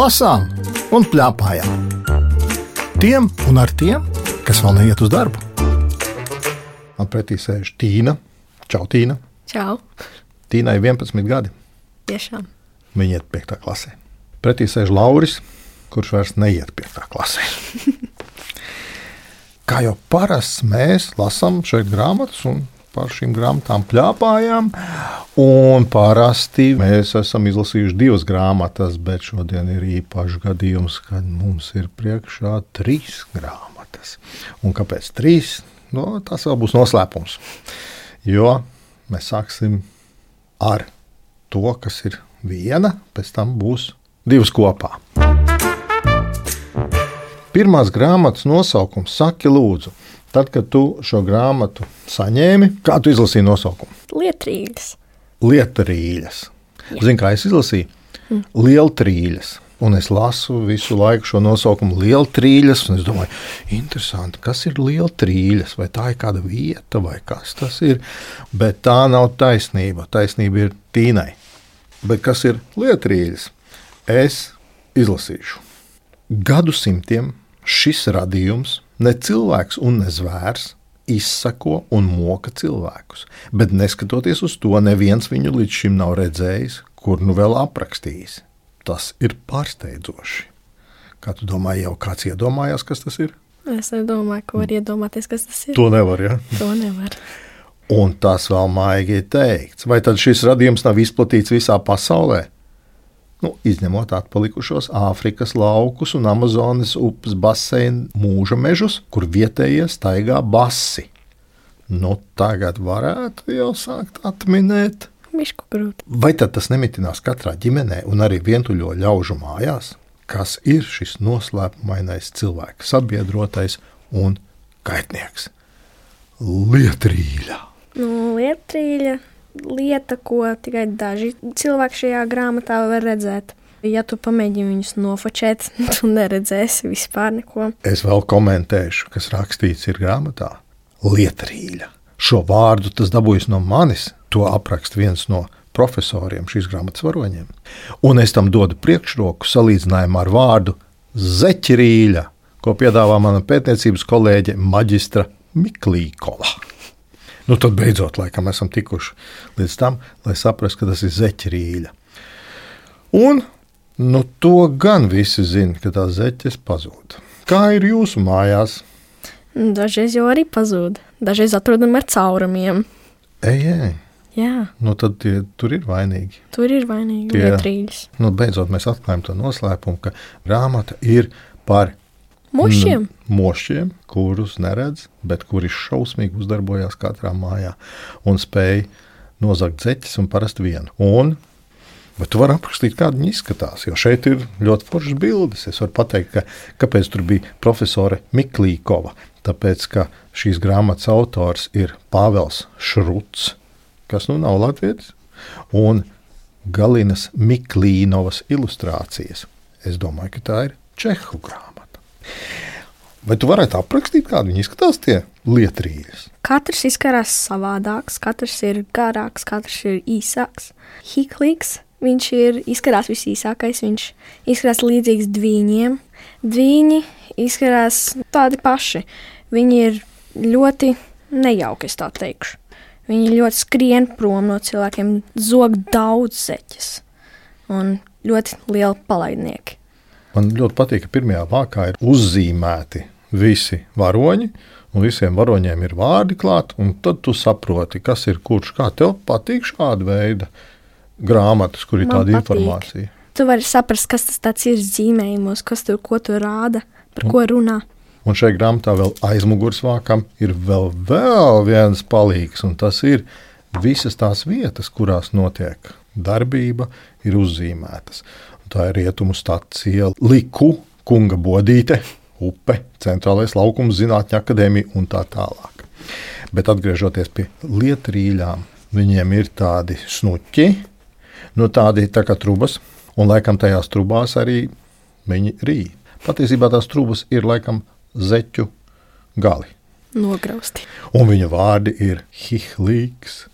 lasām un plēpājām. Tiem un ar tiem, kas vēl neiet uz darbu. Man pretī sēž Tīna. Čau, Tīna. Čau! Tīnai 11 gadi. Tiešām. Viņa iet 5. klasē. Pretī sēž Lauris, kurš vairs neiet 5. klasē. Kā jau parasts, mēs lasām šeit grāmatas un par šīm grāmatām plāpājām. Un parasti mēs esam izlasījuši divas grāmatas, bet šodien ir īpašs gadījums, kad mums ir priekšā trīs grāmatas. Un kāpēc trīs? No, tas vēl būs noslēpums. Jo mēs sāksim ar to, kas ir viena, pēc tam būs divas kopā. Pirmās grāmatas nosaukums Saki, lūdzu, tad, kad tu šo grāmatu saņēmi, kā tu izlasīji nosaukumu? Lietrīgas. Lietarīļas. Zini, kā es izlasīju? Mm. Lieltrīļas. Un es lasu visu laiku šo nosaukumu Liela trīļas. Es domāju, interesanti, kas ir liela trīļas, vai tā ir kāda vieta, vai kas tas ir. Bet tā nav taisnība. Taisnība ir tīnai. Bet kas ir lietrīļas? Es izlasīšu. Gadsimtiem šis radījums, ne cilvēks un ne zvērs, izsako un moka cilvēkus. Bet neskatoties uz to, neviens viņu līdz šim nav redzējis, kur nu vēl aprakstījis. Tas ir pārsteidzoši. Kā tu domā, jau kāds iedomājās, kas tas ir? Es nedomāju, ko var iedomāties, kas tas ir. To nevar, ja? To nevar. Un tas vēl maigi ir teikts. Vai tad šis radījums nav izplatīts visā pasaulē? Nu, izņemot atpalikušos Āfrikas laukus un Amazonas upes baseinu mūža mežus, kur vietējie staigā basi. Nu, tagad varētu jau sākt atminēt. Vai tad tas nemitinās katrā ģimenē un arī vientuļo ļaužu mājās? Kas ir šis noslēpumainais cilvēks, sabiedrotais un kaitnieks? Lietrīļa. Nu, lietrīļa lieta, ko tikai daži cilvēki šajā grāmatā var redzēt. Ja tu pamēģini viņus nofočēt, tu neredzēsi vispār neko. Es vēl komentēšu, kas rakstīts ir grāmatā. Lietrīļa. Šo vārdu tas dabūjis no manis. To apraksta viens no profesoriem šīs grāmatas varoņiem. Un es tam dodu priekšroku salīdzinājumā ar vārdu zeķirīļa, ko piedāvā mana pētniecības kolēģe Maģistra Miklīkova. Nu, tad beidzot, laikam, esam tikuši līdz tam, lai saprastu, ka tas ir zeķerīļa. Un nu, to gan visi zina, ka tā zeķes pazūd. Kā ir jūsu mājās? Dažreiz jau arī pazūd. Dažreiz atrodam ar caurumiem. Ej, ej. Jā, Nu, tad tie, tur ir vainīgi. tur ir vainīgi Tie- lietrīļas. Nu, beidzot, mēs atklājam to noslēpumu, ka grāmata ir par Mušiem? Mm, mošiem, kurus neredz, bet kuri šausmīgi uzdarbojās katrā mājā un spēja nozagt zeķes un parasti vienu. Un, bet tu vari aprakstīt, kāda viņa izskatās, jo šeit ir ļoti foršas bildes. Es varu pateikt, ka, kāpēc tur bija profesore Miklīkova. Tāpēc, ka šīs grāmatas autors ir Pāvils Šruts, kas nu nav latvietis, un Galinas Miklīnovas ilustrācijas. Es domāju, ka tā ir Čehu grāmata. Vai tu varētu aprakstīt, kāda viņa izskatās, tie lietrīļas? Katrs izskatās savādāks, katrs ir garāks, katrs ir īsāks. Hiklīgs, viņš ir izskatās visīsākais, viņš izskatās līdzīgs dviņiem. Dviņi izskatās tādi paši. Viņi ir ļoti nejauki, es tā teikšu. Viņi ļoti skrien prom no cilvēkiem, zog daudz zeķes un ļoti lieli palaidnieki. Man ļoti patīk, ka pirmajā vākā ir uzzīmēti visi varoņi, un visiem varoņiem ir vārdi klāt, un tad tu saproti, kas ir kurš. Kā tev patīk šāda veida grāmatas, kur ir Man tāda patīk. informācija? Tu vari saprast, kas tas ir zīmējumos, kas tur ko tur rāda, par ko runā. Un šai grāmatā vēl aizmugures vākam ir vēl, vēl viens palīgs, un tas ir visas tās vietas, kurās notiek darbība, ir uzzīmētas. Tā ir rietumu stācija, liku, kunga bodīte, upe, centrālais laukums, zinātņu akadēmija un tā tālāk. Bet atgriežoties pie lietrīļām, viņiem ir tādi snuķi, nu tādi tā kā trubas, un laikam tajās trubās arī viņi rīd. Patiesībā tās trubas ir laikam zeķu gali. Nograusti. Un viņa vārdi ir Hihlīgs,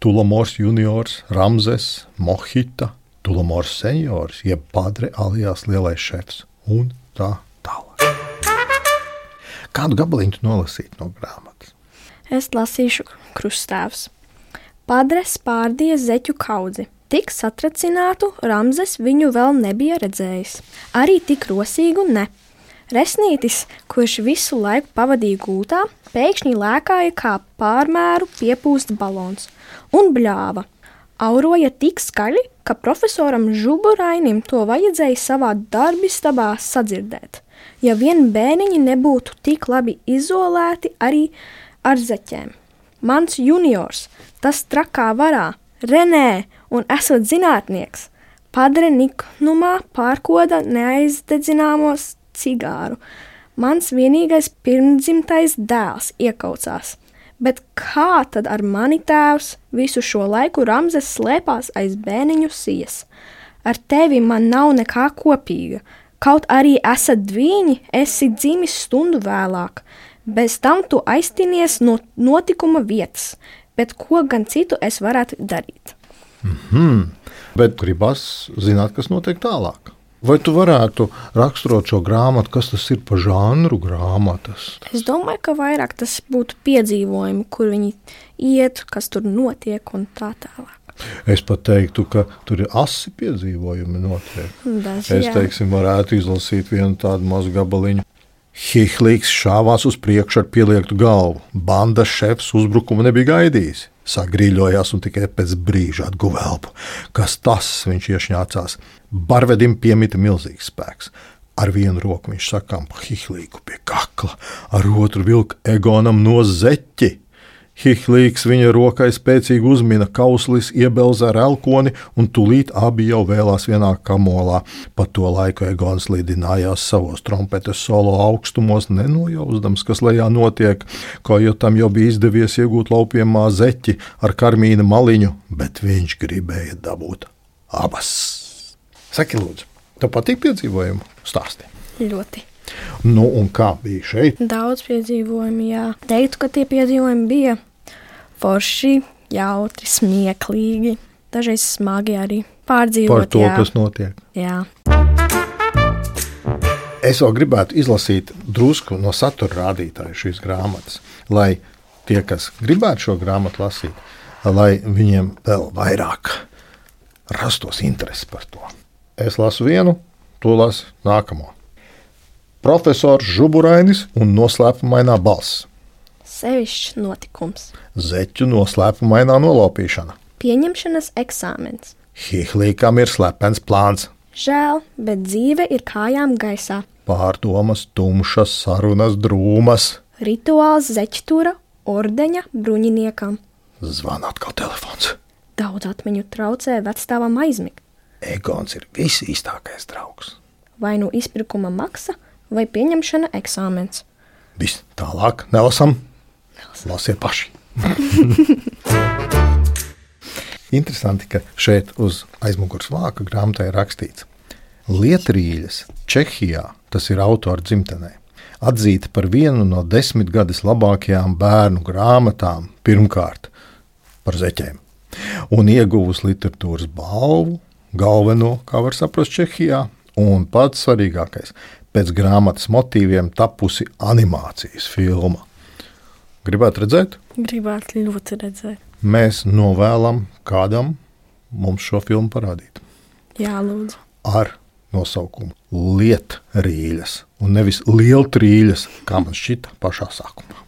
Tulamors juniors, Ramzes, Mohita, Tulamors seniors, jeb padre alijās lielais šefs un tā tālāk. Kādu gabaliņu nolasīt no grāmatas? Es lasīšu krustāvus. Padres pārdīja zeķu kaudzi. Tik satracinātu Ramzes viņu vēl nebija redzējis. Arī tik rosīgu ne. Resnītis, kurš visu laiku pavadīja gultā, pēkšņi lēkāja kā pārmēru piepūsts balons un bļāva. Auroja tik skaļi, ka profesoram Žuburainim to vajadzēja savā darbistabā sadzirdēt. Ja vien bērniņi nebūtu tik labi izolēti arī ar zeķēm. Mans juniors, tas trakā varā, Renē, un esot zinātnieks, padre niknumā pārkoda neaizdedzināmos cigāru. Mans vienīgais pirmdzimtais dēls iekaucās. Bet kā tad ar mani tēvs visu šo laiku Ramzes slēpās aiz bēniņu sijas? Ar tevi man nav nekā kopīga. Kaut arī esat dviņi, esi dzimis stundu vēlāk. Bez tam tu aiztinies no notikuma vietas, bet ko gan citu es varētu darīt? Mm -hmm. Bet gribas zināt, kas notiek tālāk. Vai tu varētu raksturot šo grāmatu, kas tas ir par žanru grāmatas? Es domāju, ka vairāk tas būtu piedzīvojumi, kur viņi iet, kas tur notiek un tā tālāk. Es pat teiktu, ka tur ir asi piedzīvojumi. Notiek. Das, es teiksim, varētu izlasīt vienu tādu mazu gabaliņu. Hihlīgs šāvās uz priekšu ar pieliektu galvu. Bandas šefs uzbrukumu nebija gaidījis. Sagrīļojās un tikai pēc brīža atguva elpu. Kas tas? Viņš iešņācās. Barvedim piemita milzīgs spēks. Ar vienu roku viņš sakām hihlīgu pie kakla, ar otru vilku egonam no zeķi. Hihlīgs viņa rokai spēcīgi uzmina kauslis, iebelza ar elkoni, un tūlīt abi jau vēlās vienā kamolā. Pa to laiku Egons lidinājās savos trompetes solo augstumos, nenojausdams, kas lejā notiek, ko jau tam jau bija izdevies iegūt laupiem māzeķi ar karmīna maliņu, bet viņš gribēja dabūt abas. Saki, lūdzu, tev patīk piedzīvojumu stāstīt? Ļoti. Nu, un kā bija šeit? Daudz piedzīvojumu, jā. Teiktu, ka tie piedzīvojumi bija forši, jautri, smieklīgi, dažreiz smagi arī pārdzīvot. Par to, jā. kas notiek. Jā. Es vēl gribētu izlasīt drusku no satura rādītāja šīs grāmatas, lai tie, kas gribētu šo grāmatu lasīt, lai viņiem vēl vairāk rastos interesi par to. Es lasu vienu, to lasu nākamo profesors Žuburainis un noslēpumainā balss. Sevišķs notikums. Zeķu noslēpumainā nolaupīšana. Pieņemšanas eksāmens. Hihlīkam ir slepens plāns. Žēl, bet dzīve ir kājām gaisā. Pārdomas, tumšas, sarunas, drūmas. Rituāls zeķtura ordeņa bruņiniekam. Zvana atkal telefons. Daudz atmiņu traucē vecstāvam aizmigt. Egons ir visīstākais draugs. Vai nu izpirkuma maksa, vai pieņemšana eksāmens. Viss tālāk nelasam. Lasiet paši. Interesanti, ka šeit uz aizmugures vāka grāmatā ir rakstīts, Lietrīļas, Čehijā, tas ir autora dzimtenē, atzīta par vienu no desmit gadus labākajām bērnu grāmatām, pirmkārt par zeķiem, un ieguvusi literatūras balvu, galveno, kā var saprast, Čehijā, un pats svarīgākais pēc grāmatas motīviem tapusi animācijas filma. Gribētu redzēt? Gribētu ļoti redzēt. Mēs novēlam kādam mums šo filmu parādīt. Jā, lūdzu. Ar nosaukumu Lietrīļas, un nevis Lieltrīļas, kā man šķita pašā sākumā.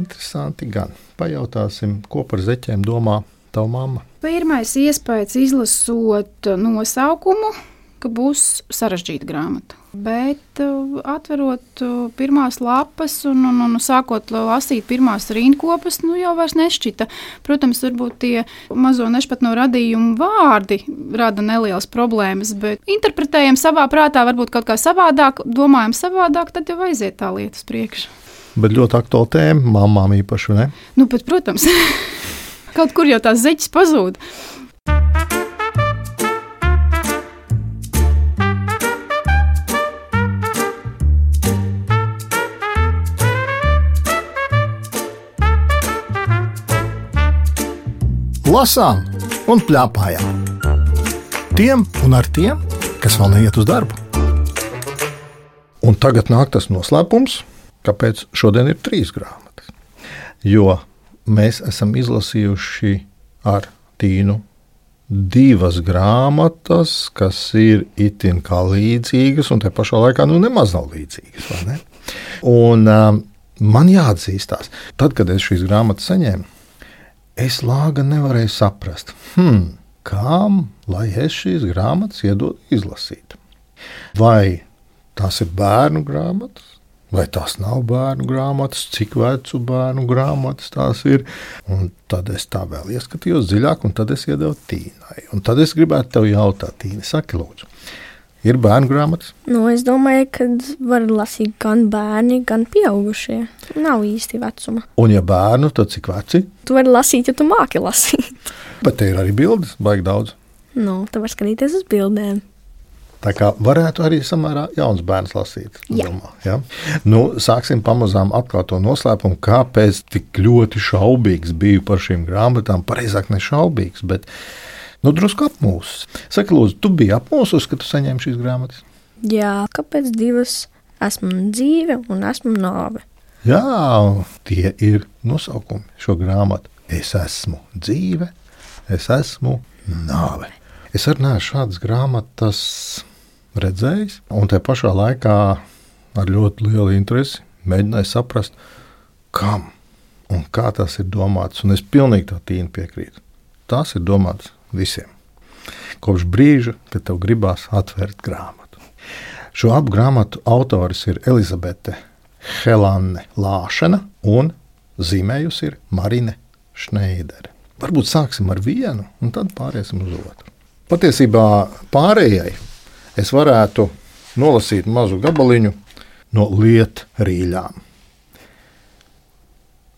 Interesanti gan. Pajautāsim, ko par zeķiem domā tava mamma. Pirmais iespējas izlasot nosaukumu ka būs sarežģīta grāmata. Bet uh, atverot uh, pirmās lapas un, un, un sākot lasīt pirmās rindkopas, nu jau vairs nešķita. Protams, varbūt tie mazo nešpatno radījumu vārdi rada nelielas problēmas, bet interpretējam savā prātā, varbūt kaut kā savādāk, domājam savādāk, tad jau aiziet tā lietas priekšā. Bet ļoti aktuāla tēma, mamām īpaši, ne? Nu, bet, protams, kaut kur jau tās zeķes pazūd. Lasām un plēpājām. tiem un ar tiem, kas vēl neiet uz darbu. Un tagad nāk tas noslēpums, kāpēc šodien ir trīs grāmatas. Jo mēs esam izlasījuši ar Tīnu divas grāmatas, kas ir itin kā līdzīgas, un te pašā laikā nu, nemaz nav līdzīgas. Ne? Un, um, man jāatzīstās, tad, kad es šīs grāmatas saņēmu, es lāga nevarēju saprast, hmm, kam lai es šīs grāmatas iedodu izlasīt. Vai tās ir bērnu grāmatas, vai tās nav bērnu grāmatas, cik vecu bērnu grāmatas tās ir. Un tad es tā vēl ieskatījos dziļāk, un tad es iedevu Tīnai. Un tad es gribētu tev jautāt, Tīna, saki, lūdzu. Ir bērnu grāmatas? Nu, es domāju, ka var lasīt gan bērni, gan pieaugušie. Nav īsti vecuma. Un, ja bērnu, tad cik veci? Tu vari lasīt, ja tu māki lasīt. Bet te ir arī bildes, baigi daudz. Nu, tu vari skatīties uz bildēm. Tā kā varētu arī samērā jauns bērns lasīt. Jā. Domā, ja? nu, sāksim pamazām atklāt to noslēpumu, kāpēc tik ļoti šaubīgs biju par šīm grāmatām. Pareizāk, ne šaubīgs, bet nu, drusku apmūsis. Saki, lūdzu, tu biji apmūsis, ka tu saņēmi šīs grāmatas? Jā, kāpēc divas? Esmu dzīve un esmu nāve. Jā, tie ir nosaukumi šo grāmatu. Es esmu dzīve, es esmu nāve. Es arī neesmu šādas grāmatas redzējis, un tajā pašā laikā ar ļoti lielu interesi mēģināju saprast, kam un kā tas ir domāts. Un es pilnīgi tā tīni piekrītu. Tas ir domāts visiem. Kopš brīža, kad tev gribās atvērt grāmatu. Šo abu grāmatu autors ir Elizabete Helāne Lāšana un zīmējusi ir Marine Šneidere. Varbūt sāksim ar vienu, un tad pāriesim uz otru. Patiesībā pārējai es varētu nolasīt mazu gabaliņu no lietrīļām.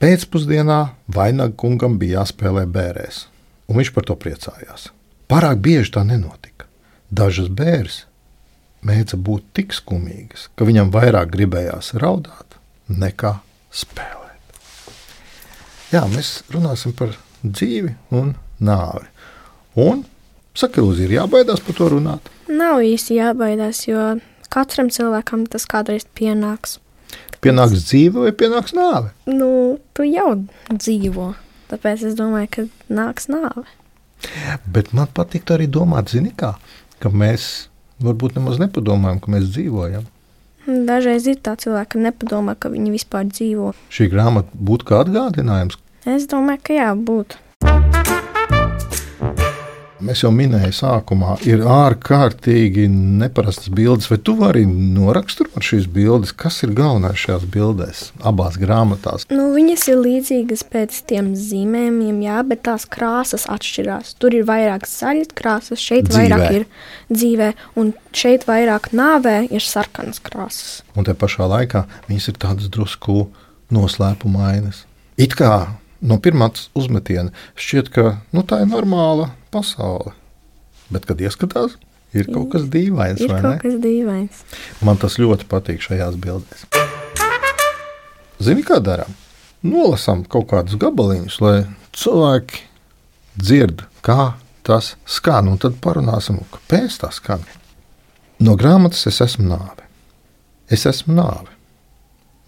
Pēcpusdienā vainaga kungam bija jāspēlē bērēs, un viņš par to priecājās. Pārāk bieži tā nenotika. Dažas bērres mēdza būt tik skumīgas, ka viņam vairāk gribējās raudāt nekā spēlēt. Jā, mēs runāsim par dzīvi un nāvi. Un Saka, Lūdzu, ir jābaidās par to runāt. Nav īsti jābaidās, jo katram cilvēkam tas kādreiz pienāks. Pienāks dzīve vai pienāks nāve? Nu, tu jau dzīvo, tāpēc es domāju, ka nāks nāve. Bet man patīk arī domāt, zini, kā, ka mēs varbūt nemaz nepadomājam, ka mēs dzīvojam. Dažreiz ir tā cilvēki, ka nepadomā, ka viņi vispār dzīvo. Šī grāmata būtu kā atgādinājums. Es domāju, ka jā, būtu. Mēs jau minējām, sākumā ir ārkārtīgi neparastas bildes. Vai tu vari noraksturot šīs bildes? Kas ir galvenais šajās bildēs, abās grāmatās? Nu, viņas ir līdzīgas pēc tiem zīmējumiem, jā, bet tās krāsas atšķirās. Tur ir vairāk zaļas krāsas, šeit Dzīvē. vairāk ir dzīvē, un šeit vairāk nāvē ir sarkanas krāsas. Un te pašā laikā viņas ir tādas drusku noslēpumainas. It kā no pirmā uzmetiena šķiet, ka nu, tā ir normāla pasaule. Bet, kad ieskatās, ir kaut kas dīvains. Ir kaut kas dīvains. Man tas ļoti patīk šajās bildēs. Zini, kā darām? Nolasām kaut kādus gabaliņus, lai cilvēki dzird, kā tas skan, un tad parunāsim, kāpēc tas skan. No grāmatas es esmu nāve. Es esmu nāve.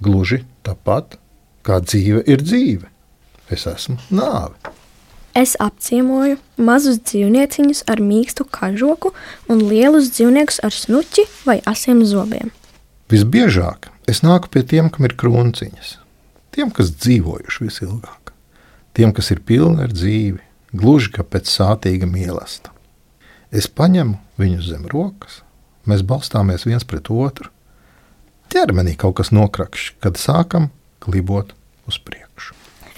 Gluži tāpat kā dzīve ir dzīve. Es esmu nāve. Es apciemoju mazus dzīvnieciņus ar mīkstu kažoku un lielus dzīvniekus ar snuķi vai asiem zobiem. Visbiežāk es nāku pie tiem, kam ir krunciņas, tiem, kas dzīvojuši visilgāk, tiem, kas ir pilni ar dzīvi, gluži kā pēc sātīga mīlestība. Es paņemu viņus zem rokas, mēs balstāmies viens pret otru. Ķermenī kaut kas nokrakšķi, kad sākam klibot uz priekšu.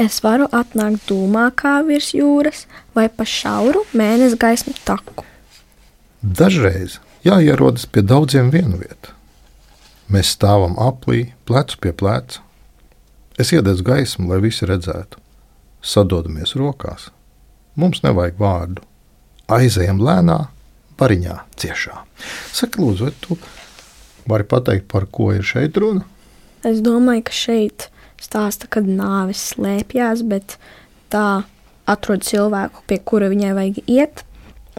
Es varu atnākt dūmā kā virs jūras vai pa šauru mēnesi gaismu taku. Dažreiz jāierodas pie daudziem vienu vietu. Mēs stāvam aplī, plecu pie pleca. Es iededzu gaismu, lai visi redzētu. Sadodamies rokās. Mums nevajag vārdu. Aizejam lēnā, bariņā, ciešā. Saka, lūdzu, vai tu vari pateikt, par ko ir šeit runa? Es domāju, ka šeit stāsta, kad nāves slēpjas, bet tā atrod cilvēku, pie kura viņai vajag iet,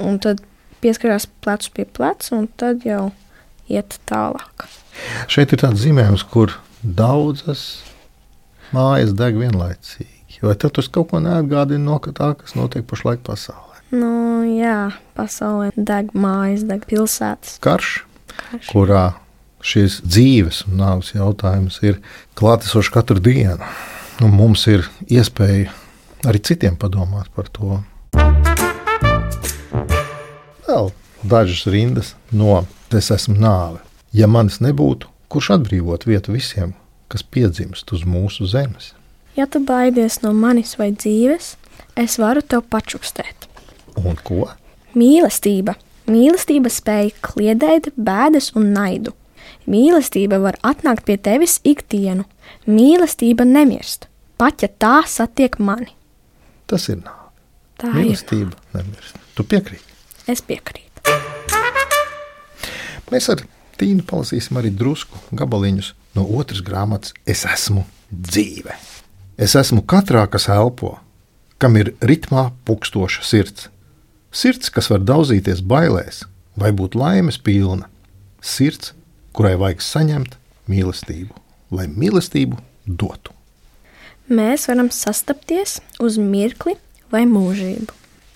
un tad pieskarās plecs pie pleca, un tad jau iet tālāk. Šeit ir tāds zīmējums, kur daudzas mājas deg vienlaicīgi. Vai tev tas kaut ko neatgādina no tā, kas notiek pašlaik pasaulē? Nu, jā, pasaulē deg mājas, deg pilsētas. Karš, Karš. kurā šīs dzīves un nāves jautājums ir klātesošs katru dienu. Un mums ir iespēja arī citiem padomāt par to. Vēl dažas rindas no Es esmu nāve. Ja manis nebūtu, kurš atbrīvot vietu visiem, kas piedzimst uz mūsu zemes? Ja tu baidies no manis vai dzīves, es varu tev pačukstēt. Un ko? Mīlestība. Mīlestība spēj kliedēt bēdas un naidu. Mīlestība var atnākt pie tevis ikdienu. Mīlestība nemirst, pat ja tā satiek mani. Tas ir nāve. Tā Mīlestība nemirst. Tu piekrīti? ir. Es piekrītu. Mēs ar Tīnu palasīsim arī drusku gabaliņus no otras grāmatas. Es esmu dzīve. Es esmu katrā, kas elpo, kam ir ritmā pukstoša sirds. Sirds, kas var daudzīties bailēs, vai būt laimes pilna. Sirds, kurai vajag saņemt mīlestību, lai mīlestību dotu. Mēs varam sastapties uz mirkli vai mūžību.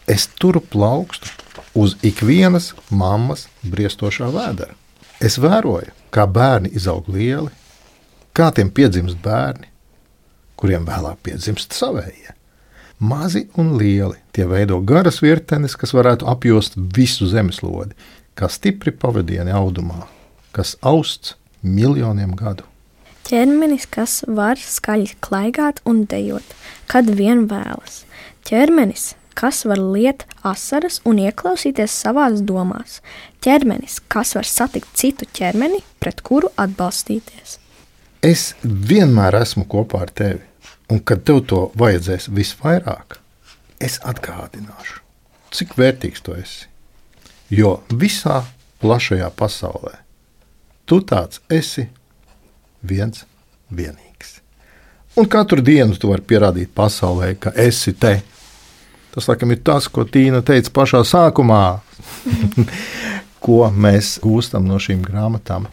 Es turu plaukstu uz ikvienas mammas briestošā vēdera. Es vēroju, kā bērni izaug lieli, kā tiem piedzimst bērni, kuriem vēlāk piedzimst savējie. Mazi un lieli tie veido garas virtenes, kas varētu apjost visu zemeslodi, kā stipri pavadieni audumā, kas austs miljoniem gadu. Ķermenis, kas var skaļi klaigāt un dejot, kad vien vēlas. Ķermenis, kas var liet asaras un ieklausīties savās domās. Ķermenis, kas var satikt citu ķermeni, pret kuru atbalstīties. Es vienmēr esmu kopā ar tevi, un kad tev to vajadzēs visvairāk, es atgādināšu, cik vērtīgs tu esi. Jo visā plašajā pasaulē tu tāds esi viens vienīgs. Un katru dienu tu vari pierādīt pasaulē, ka esi te Tas, laikam, ir tas, ko Tīna teica pašā sākumā, ko mēs gūstam no šīm grāmatām.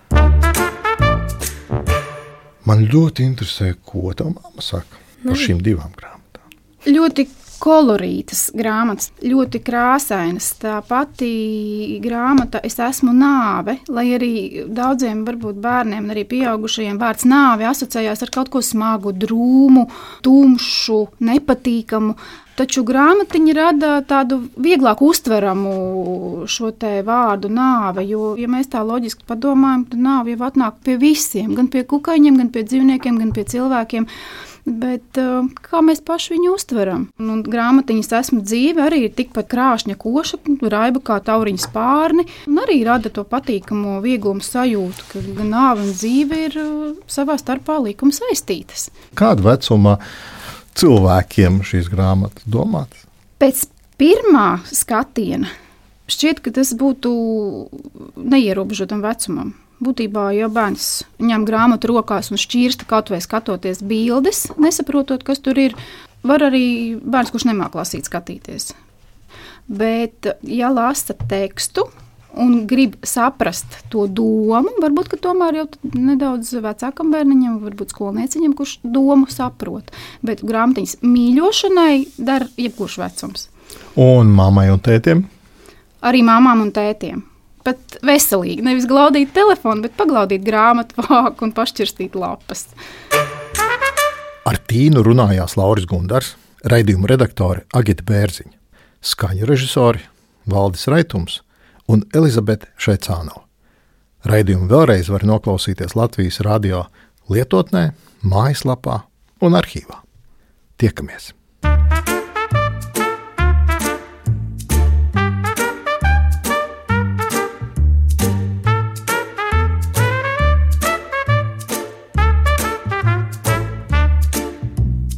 Man ļoti interesē, ko tā mamma saka par šīm divām grāmatām. Ļoti kolorītas grāmatas, ļoti krāsainas. Tā pati grāmata, es esmu nāve, lai arī daudziem, varbūt bērniem, arī pieaugušajiem, vārds nāve asociējās ar kaut ko smagu, drūmu, tumšu, nepatīkamu. Taču grāmatiņa rada tādu vieglāku uztveramu šo vārdu nāve. Jo, ja mēs tā loģiski padomājam, tad nāve jau atnāk pie visiem, gan pie kukaiņiem, gan pie dzīvniekiem, gan pie cilvēkiem. Bet uh, kā mēs paši viņu uztveram? Un grāmatiņas esmu dzīve arī ir tikpat krāšņa koša, raiba kā tauriņa spārni. Un arī rada to patīkamo vieglumu sajūtu, ka gan nāve un dzīve ir uh, savā starpā likuma saistītas. Kāda vecumā? cilvēkiem šīs grāmatas domātas? Pēc pirmā skatiena šķiet, ka tas būtu neierobežotam vecumam. Būtībā, ja bērns ņem grāmatu rokās un šķirsta kaut vai skatoties bildes, nesaprotot, kas tur ir, var arī bērns, kurš nemāķi lasīt, skatīties. Bet, ja lasa tekstu, un grib saprast to domu, varbūt tomēr jau nedaudz vecākam bērniņam, varbūt skolnieciņam, kurš domu saprot. Bet grāmatiņas mīļošanai der jebkurš vecums. Un mammai un tētim? Arī mamām un tētiem. Pat veselīgi. Nevis glaudīt telefonu, bet paglaudīt grāmatu vāku un pašķirstīt lapas. Ar Tīnu runājās Lauris Gundars, raidījuma redaktore Agita Bērziņa, skaņu režisori Valdis Raitums un Elizabete Šaicānova. Raidījumu vēlreiz var noklausīties Latvijas radio lietotnē, mājaslapā un arhīvā. Tiekamies!